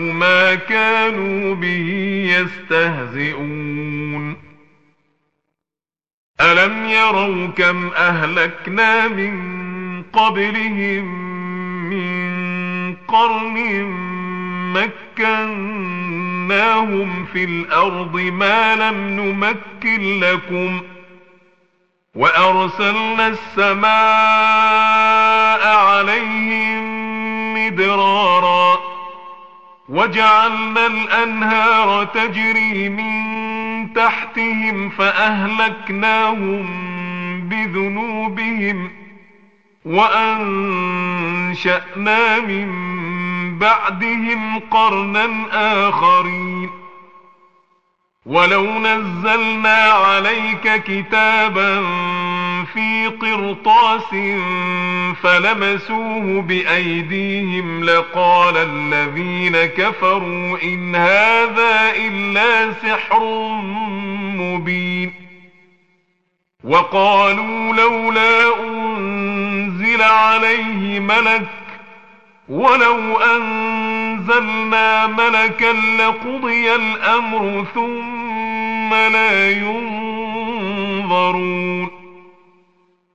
ما كانوا به يستهزئون. ألم يروا كم أهلكنا من قبلهم من قرن مكناهم في الأرض ما لم نمكن لكم ۖ وأرسلنا السماء عليهم مدرارا. وجعلنا الأنهار تجري من تحتهم فأهلكناهم بذنوبهم وأنشأنا من بعدهم قرنا آخرين. ولو نزلنا عليك كتابا في قرطاس فلمسوه بأيديهم لقال الذين كفروا إن هذا إلا سحر مبين وقالوا لولا أنزل عليه ملك ولو أنزلنا ملكا لقضي الأمر ثم لا ينظرون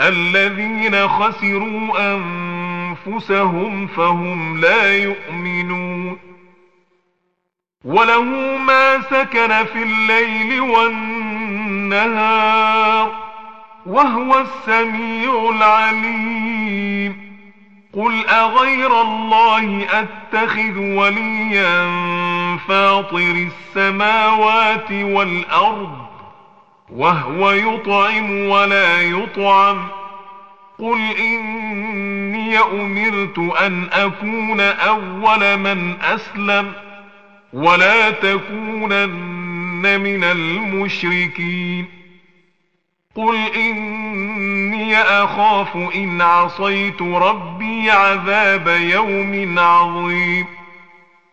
الذين خسروا أنفسهم فهم لا يؤمنون. وله ما سكن في الليل والنهار وهو السميع العليم. قل أغير الله أتخذ وليا فاطر السماوات والأرض وهو يطعم ولا يطعم. قل إني أمرت أن أكون أول من أسلم ولا تكونن من المشركين. قل إني أخاف إن عصيت ربي عذاب يوم عظيم.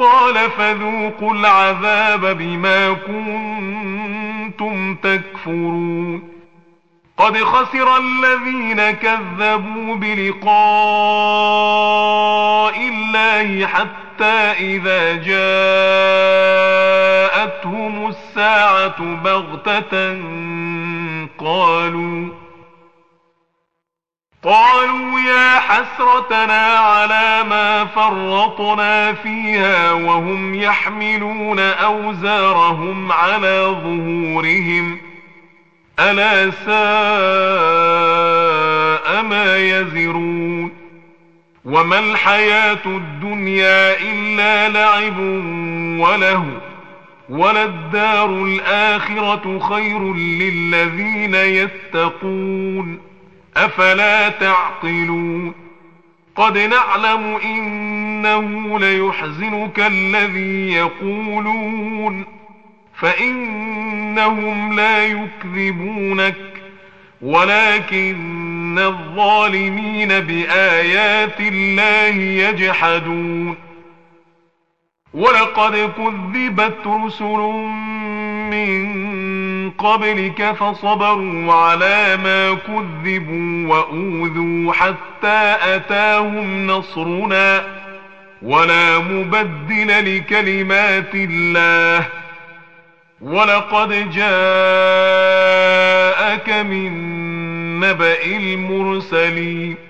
قال فذوقوا العذاب بما كنتم تكفرون. قد خسر الذين كذبوا بلقاء الله حتى إذا جاءتهم الساعة بغتة قالوا قالوا يا حسرتنا على ما فرطنا فيها وهم يحملون أوزارهم على ظهورهم. ألا ساء ما يزرون. وما الحياة الدنيا إلا لعب وله وللدار الآخرة خير للذين يتقون. أفلا تعقلون قد نعلم إنه ليحزنك الذي يقولون فإنهم لا يكذبونك ولكن الظالمين بآيات الله يجحدون ولقد كذبت رسل من قبلك فصبروا على ما كذبوا وأوذوا حتى أتاهم نصرنا ولا مبدل لكلمات الله. ولقد جاءك من نبأ المرسلين.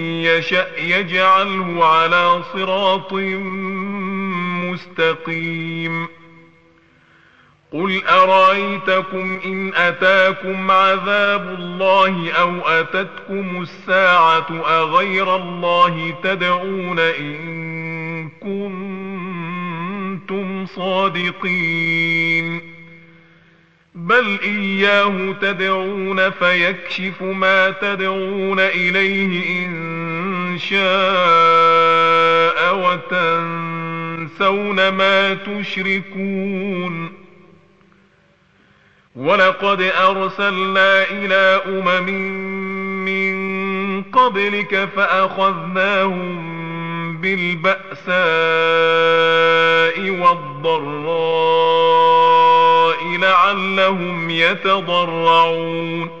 يشأ يجعله على صراط مستقيم. قل أرأيتكم إن أتاكم عذاب الله أو أتتكم الساعة أغير الله تدعون إن كنتم صادقين. بل إياه تدعون فيكشف ما تدعون إليه إن شاء وتنسون ما تشركون. ولقد أرسلنا إلى أمم من قبلك فأخذناهم بالبأساء والضراء لعلهم يتضرعون.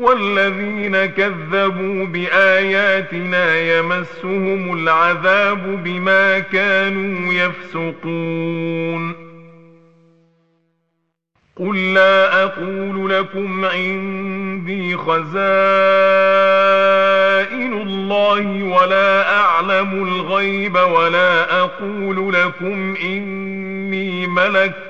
والذين كذبوا بآياتنا يمسهم العذاب بما كانوا يفسقون. قل لا أقول لكم عندي خزائن الله ولا أعلم الغيب ولا أقول لكم إني ملك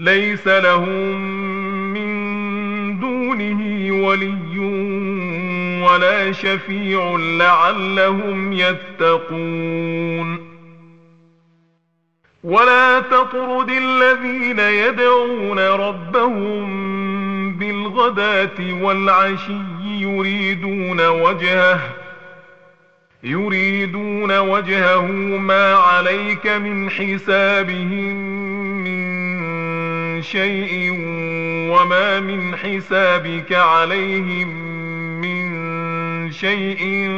ليس لهم من دونه ولي ولا شفيع لعلهم يتقون. ولا تطرد الذين يدعون ربهم بالغداة والعشي يريدون وجهه يريدون وجهه ما عليك من حسابهم شيء وما من حسابك عليهم من شيء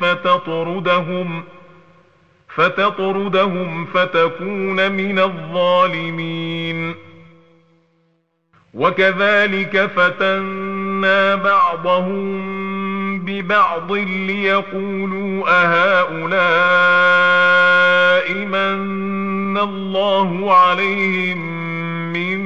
فتطردهم فتطردهم فتكون من الظالمين. وكذلك فتنا بعضهم ببعض ليقولوا أهؤلاء من الله عليهم من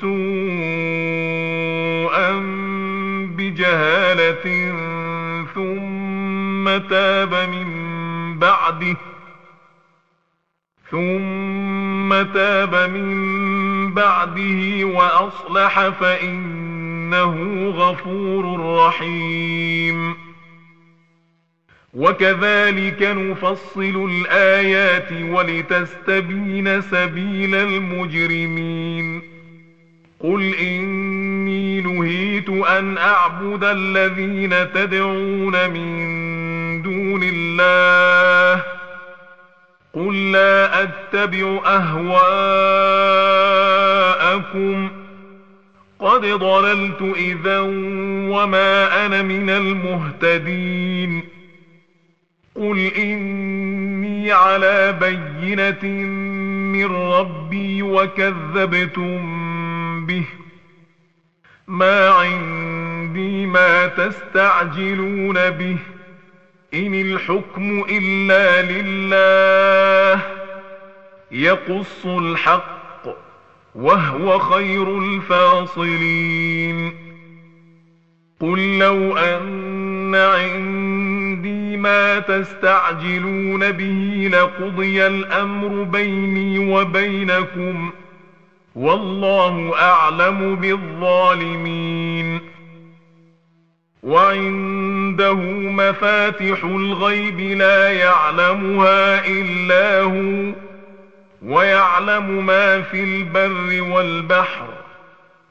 سوءا بجهالة ثم تاب من بعده ثم تاب من بعده وأصلح فإنه غفور رحيم وكذلك نفصل الآيات ولتستبين سبيل المجرمين قل إني نهيت أن أعبد الذين تدعون من دون الله قل لا أتبع أهواءكم قد ضللت إذا وما أنا من المهتدين قل إني على بينة من ربي وكذبتم به. ما عندي ما تستعجلون به. إن الحكم إلا لله. يقص الحق وهو خير الفاصلين. قل لو أن عندي ما تستعجلون به لقضي الأمر بيني وبينكم. والله أعلم بالظالمين. وعنده مفاتح الغيب لا يعلمها إلا هو ويعلم ما في البر والبحر.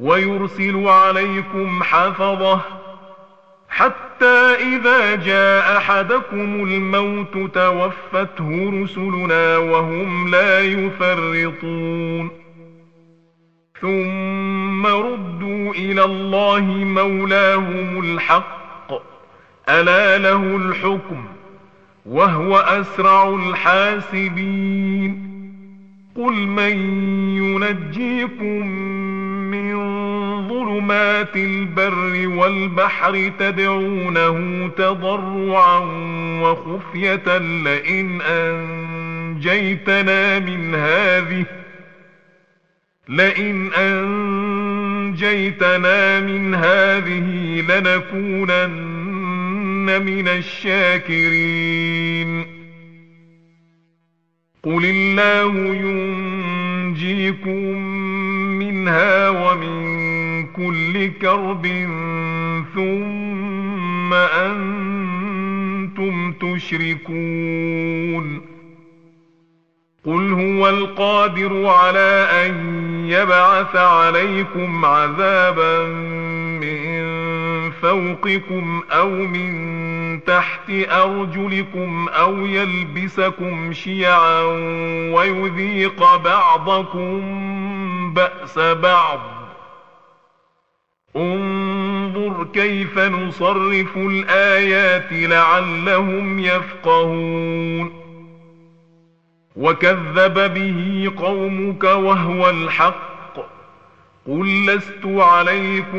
ويرسل عليكم حفظة حتى إذا جاء أحدكم الموت توفته رسلنا وهم لا يفرطون. ثم ردوا إلى الله مولاهم الحق. ألا له الحكم وهو أسرع الحاسبين. قل من ينجيكم ظلمات البر والبحر تدعونه تضرعا وخفية لئن أنجيتنا من هذه لئن أنجيتنا من هذه لنكونن من الشاكرين قل الله ينجيكم منها ومن كل كرب ثم أنتم تشركون قل هو القادر على أن يبعث عليكم عذابا من فوقكم أو من تحت أرجلكم أو يلبسكم شيعا ويذيق بعضكم بأس بعض. انظر كيف نصرف الآيات لعلهم يفقهون. وكذب به قومك وهو الحق. قل لست عليكم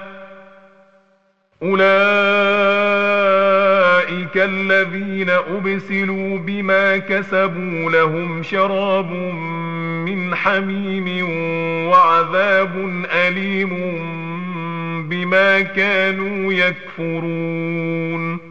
أولئك الذين أبسلوا بما كسبوا لهم شراب من حميم وعذاب أليم بما كانوا يكفرون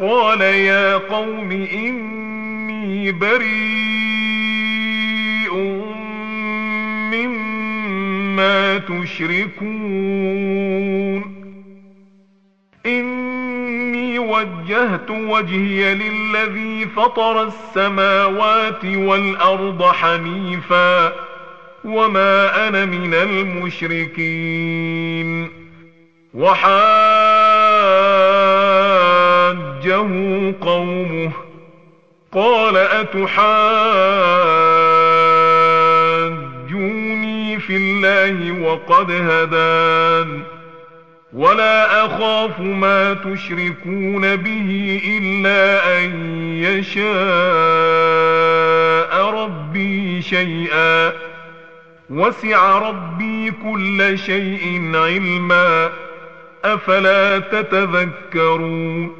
قال يا قوم إني بريء مما تشركون إني وجهت وجهي للذي فطر السماوات والأرض حنيفا وما أنا من المشركين وحاجه قومه قال أتحاجوني في الله وقد هدان ولا أخاف ما تشركون به إلا أن يشاء ربي شيئا وسع ربي كل شيء علما أفلا تتذكرون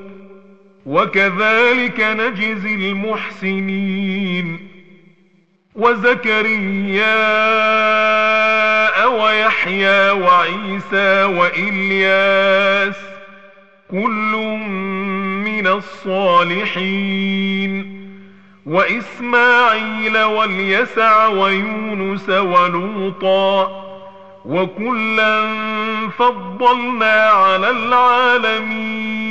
وكذلك نجزي المحسنين. وزكريا ويحيى وعيسى وإلياس كل من الصالحين. وإسماعيل واليسع ويونس ولوطا وكلا فضلنا على العالمين.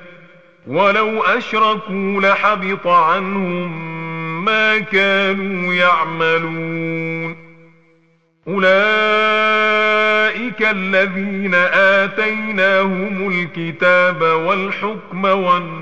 ولو أشركوا لحبط عنهم ما كانوا يعملون. أولئك الذين آتيناهم الكتاب والحكم والنبوءة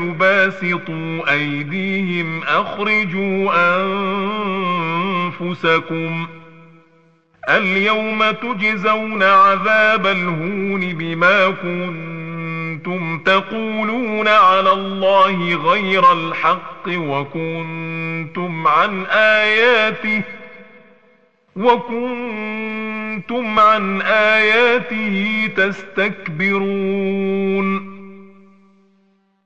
باسطوا أيديهم أخرجوا أنفسكم اليوم تجزون عذاب الهون بما كنتم تقولون على الله غير الحق وكنتم عن آياته وكنتم عن آياته تستكبرون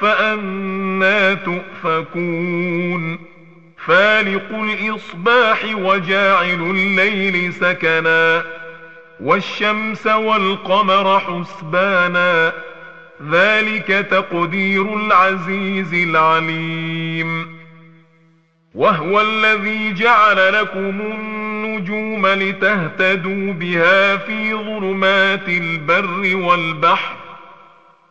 فأنا تؤفكون فالق الإصباح وجاعل الليل سكنا والشمس والقمر حسبانا ذلك تقدير العزيز العليم وهو الذي جعل لكم النجوم لتهتدوا بها في ظلمات البر والبحر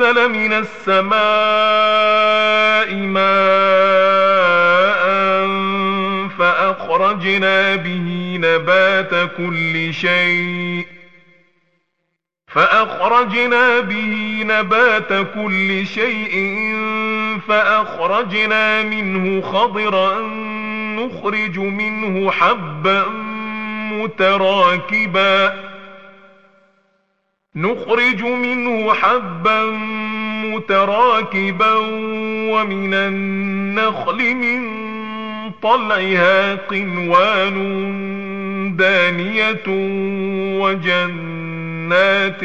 أنزل من السماء ماء فأخرجنا به نبات كل شيء فأخرجنا به نبات كل شيء فأخرجنا منه خضرا نخرج منه حبا متراكبا نخرج منه حبا متراكبا ومن النخل من طلعها قنوان دانية وجنات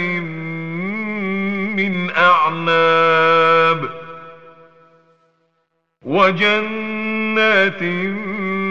من أعناب وجنات من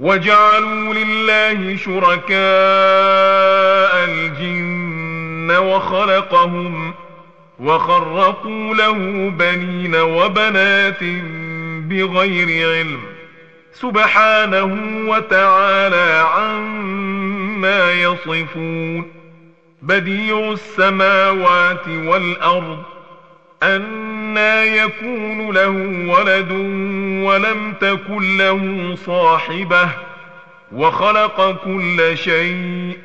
وجعلوا لله شركاء الجن وخلقهم وخرقوا له بنين وبنات بغير علم سبحانه وتعالى عما يصفون بديع السماوات والأرض أنا يكون له ولد ولم تكن له صاحبة وخلق كل شيء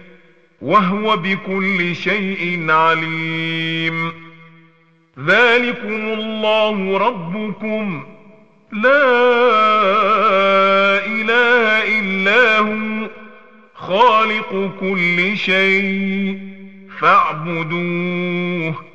وهو بكل شيء عليم. ذلكم الله ربكم. لا إله إلا هو خالق كل شيء فاعبدوه.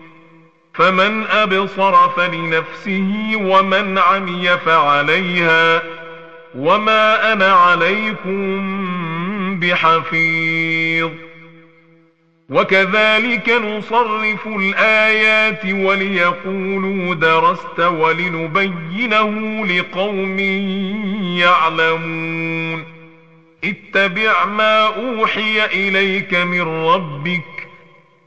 فمن أبصر فلنفسه ومن عمي فعليها وما أنا عليكم بحفيظ. وكذلك نصرف الآيات وليقولوا درست ولنبينه لقوم يعلمون. اتبع ما أوحي إليك من ربك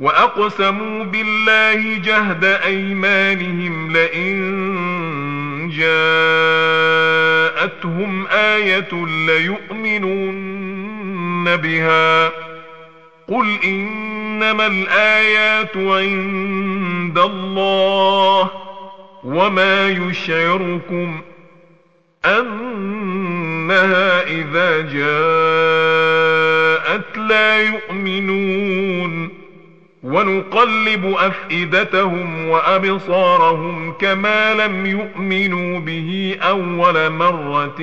وأقسموا بالله جهد أيمانهم لئن جاءتهم آية ليؤمنون بها قل إنما الآيات عند الله وما يشعركم أنها إذا جاءت لا يؤمنون ونقلب أفئدتهم وأبصارهم كما لم يؤمنوا به أول مرة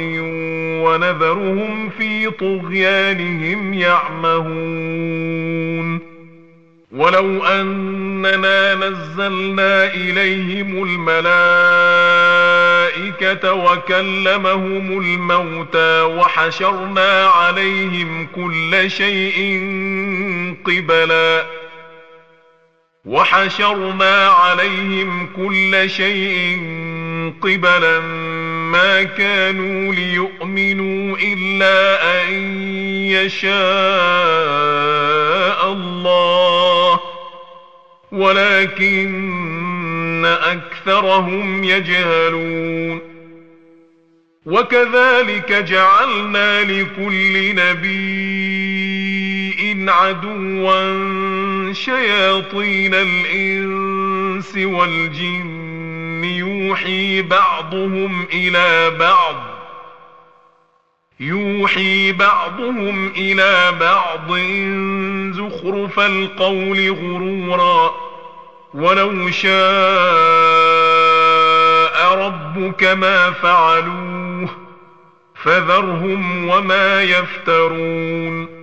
ونذرهم في طغيانهم يعمهون. ولو أننا نزلنا إليهم الملائكة وكلمهم الموتى وحشرنا عليهم كل شيء قبلاً وحشرنا عليهم كل شيء قبلا ما كانوا ليؤمنوا إلا أن يشاء الله. ولكن أكثرهم يجهلون. وكذلك جعلنا لكل نبي عدوا شياطين الإنس والجن يوحي بعضهم إلى بعض يوحي بعضهم إلى بعض زخرف القول غرورا. ولو شاء ربك ما فعلوه فذرهم وما يفترون.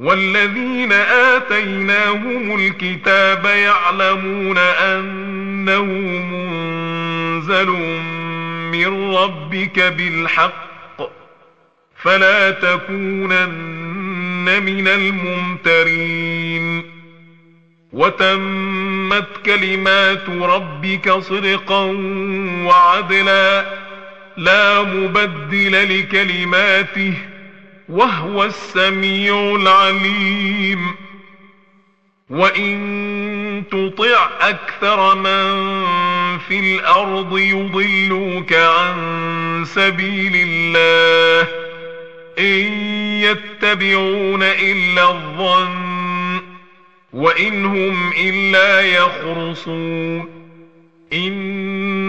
والذين آتيناهم الكتاب يعلمون أنه منزل من ربك بالحق فلا تكونن من الممترين. وتمت كلمات ربك صدقا وعدلا لا مبدل لكلماته وهو السميع العليم. وإن تطع أكثر من في الأرض يضلوك عن سبيل الله. إن يتبعون إلا الظن وإن هم إلا يخرصون. إن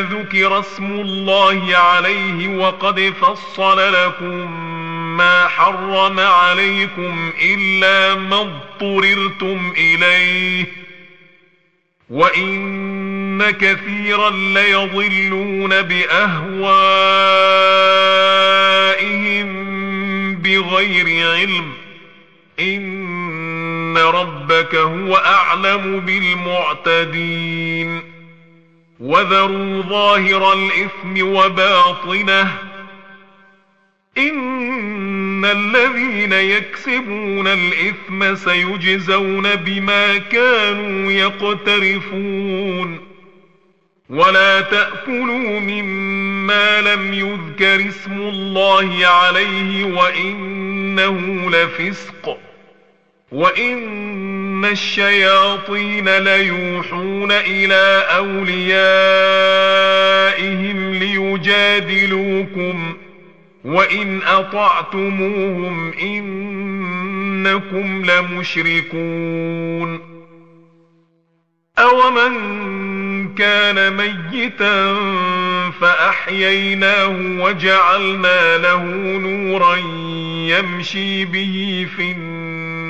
ذكر اسم الله عليه وقد فصل لكم ما حرم عليكم إلا ما اضطررتم إليه وإن كثيرا ليضلون بأهوائهم بغير علم إن ربك هو أعلم بالمعتدين وذروا ظاهر الإثم وباطنه إن الذين يكسبون الإثم سيجزون بما كانوا يقترفون ولا تأكلوا مما لم يذكر اسم الله عليه وإنه لفسق وإن الشياطين ليوحون إلى أوليائهم ليجادلوكم وإن أطعتموهم إنكم لمشركون أومن كان ميتا فأحييناه وجعلنا له نورا يمشي به في الناس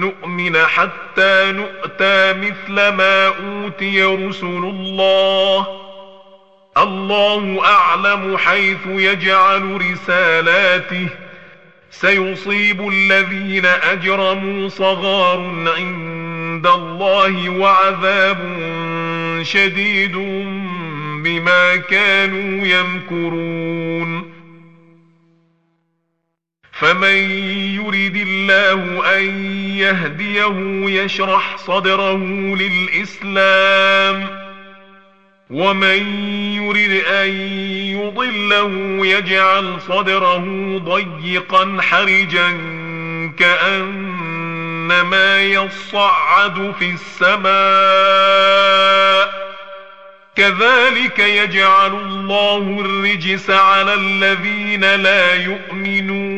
نؤمن حتى نؤتى مثل ما أوتي رسل الله. الله أعلم حيث يجعل رسالاته. سيصيب الذين أجرموا صغار عند الله وعذاب شديد بما كانوا يمكرون. فمن يرد الله أن يهديه يشرح صدره للإسلام ومن يرد أن يضله يجعل صدره ضيقا حرجا كأنما يصعد في السماء كذلك يجعل الله الرجس على الذين لا يؤمنون.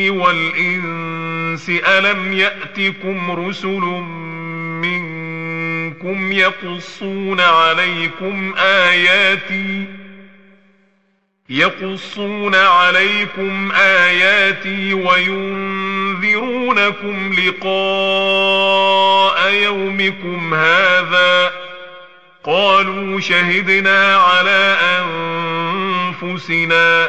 والإنس ألم يأتكم رسل منكم يقصون عليكم آياتي يقصون عليكم آياتي وينذرونكم لقاء يومكم هذا. قالوا شهدنا على أنفسنا.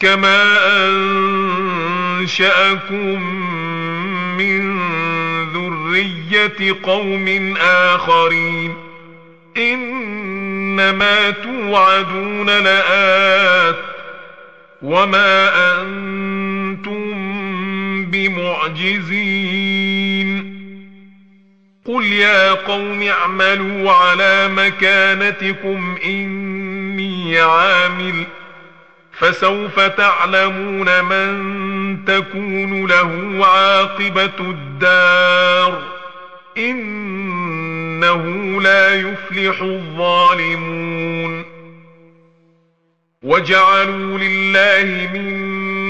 كما أنشأكم من ذرية قوم آخرين إنما توعدون لآت وما أنتم بمعجزين قل يا قوم اعملوا على مكانتكم إني عامل فسوف تعلمون من تكون له عاقبة الدار. إنه لا يفلح الظالمون. وجعلوا لله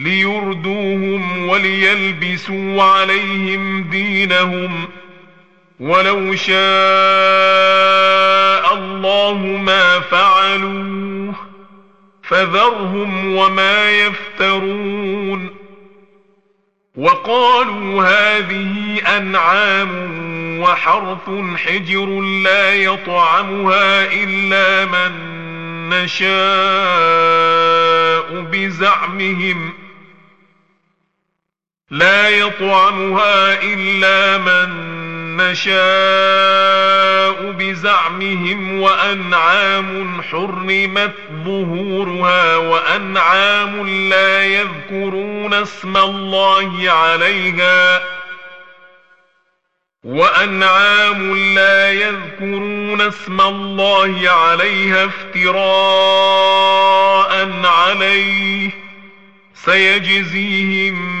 ليردوهم وليلبسوا عليهم دينهم ولو شاء الله ما فعلوه فذرهم وما يفترون وقالوا هذه أنعام وحرث حجر لا يطعمها إلا من نشاء بزعمهم لا يطعمها إلا من نشاء بزعمهم وأنعام حرمت ظهورها وأنعام لا يذكرون اسم الله عليها وأنعام لا يذكرون اسم الله عليها افتراء عليه سيجزيهم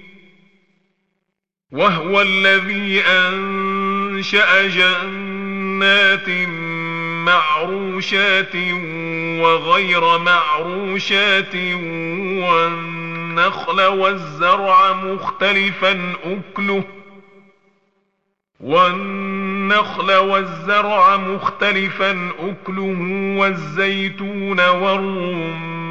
وهو الذي أنشأ جنات معروشات وغير معروشات والنخل والزرع مختلفا أكله. والنخل والزرع مختلفا أكله والزيتون والرمان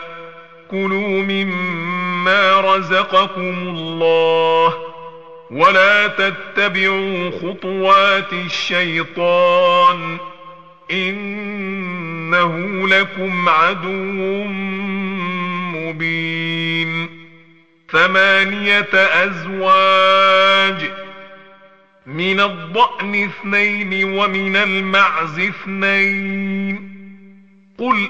كلوا مما رزقكم الله ولا تتبعوا خطوات الشيطان إنه لكم عدو مبين ثمانية أزواج من الضأن اثنين ومن المعز اثنين قل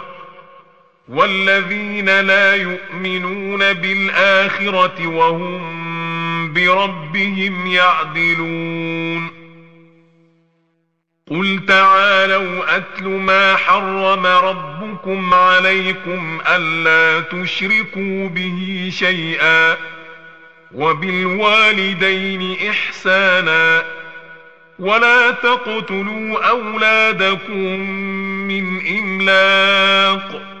والذين لا يؤمنون بالآخرة وهم بربهم يعدلون. قل تعالوا أتل ما حرم ربكم عليكم ألا تشركوا به شيئا وبالوالدين إحسانا ولا تقتلوا أولادكم من إملاق.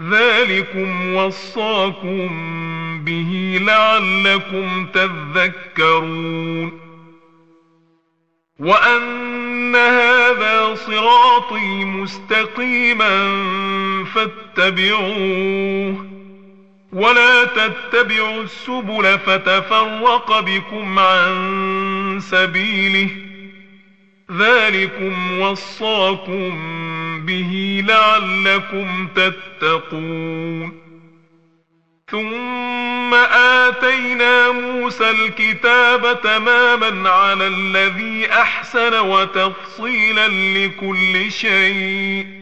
ذلكم وصاكم به لعلكم تذكرون. وأن هذا صراطي مستقيما فاتبعوه. ولا تتبعوا السبل فتفرق بكم عن سبيله. ذلكم وصاكم به لعلكم تتقون. ثم آتينا موسى الكتاب تماما على الذي أحسن وتفصيلا لكل شيء.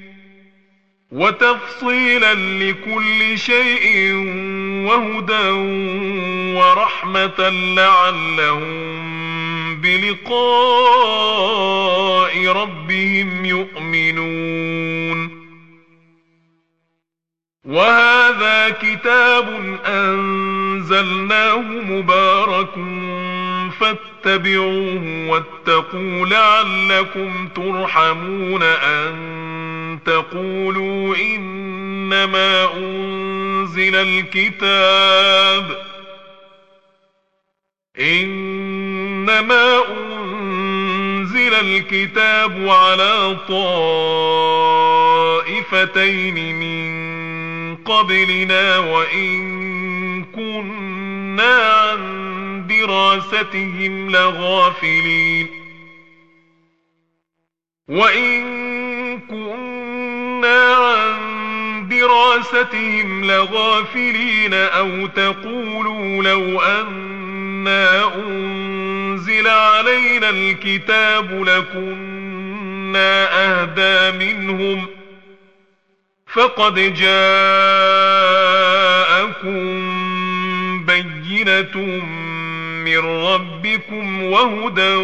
وتفصيلا لكل شيء وهدى ورحمة لعلهم بلقاء ربهم يؤمنون. وهذا كتاب أنزلناه مبارك فاتبعوه واتقوا لعلكم ترحمون أن تقولوا إنما أنزل الكتاب إنما أنزل الكتاب على طائفتين من قبلنا وإن كنا عن دراستهم لغافلين. وإن كنا عن دراستهم لغافلين أو تقولوا لو أنا أنزل علينا الكتاب لكنا أهدى منهم فقد جاءكم بينة من ربكم وهدى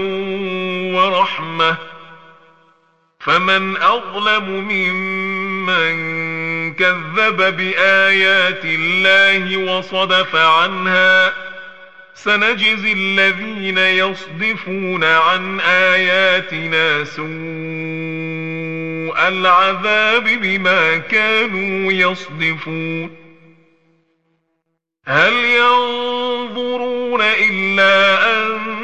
ورحمة فمن أظلم ممن كذب بآيات الله وصدف عنها. سنجزي الذين يصدفون عن آياتنا سوء العذاب بما كانوا يصدفون. هل ينظرون إلا أن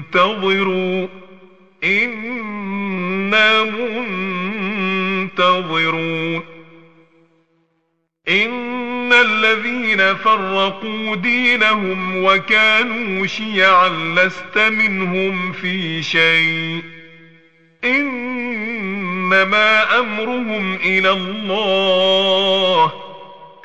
انتظروا إنا منتظرون. إن الذين فرقوا دينهم وكانوا شيعا لست منهم في شيء. إنما أمرهم إلى الله.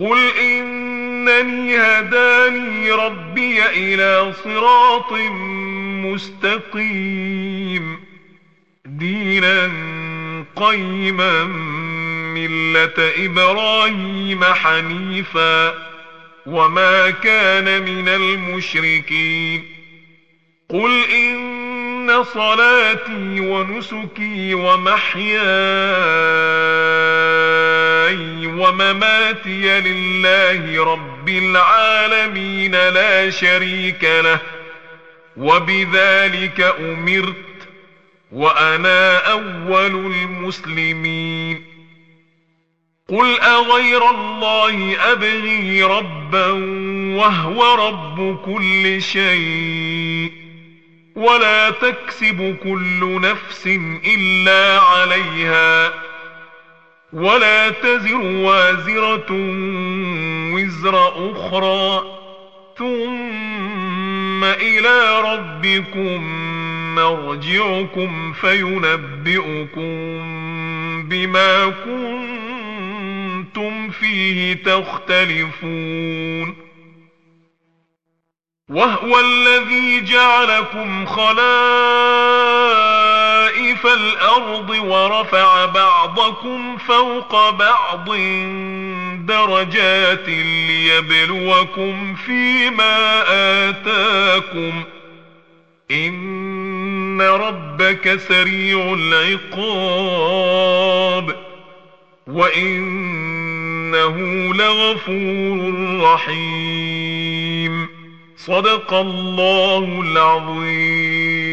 قل إنني هداني ربي إلى صراط مستقيم. دينا قيما ملة إبراهيم حنيفا. وما كان من المشركين. قل إن صلاتي ونسكي ومحياي ومماتي لله رب العالمين لا شريك له وبذلك أمرت وأنا أول المسلمين. قل أغير الله أبغي ربا وهو رب كل شيء ولا تكسب كل نفس إلا عليها. ولا تزر وازرة وزر أخرى. ثم إلى ربكم مرجعكم فينبئكم بما كنتم فيه تختلفون. وهو الذي جعلكم خلائف الأرض ورفع بعضكم فوق بعض درجات ليبلوكم فيما آتاكم إن ربك سريع العقاب وإنه لغفور رحيم. صدق الله العظيم.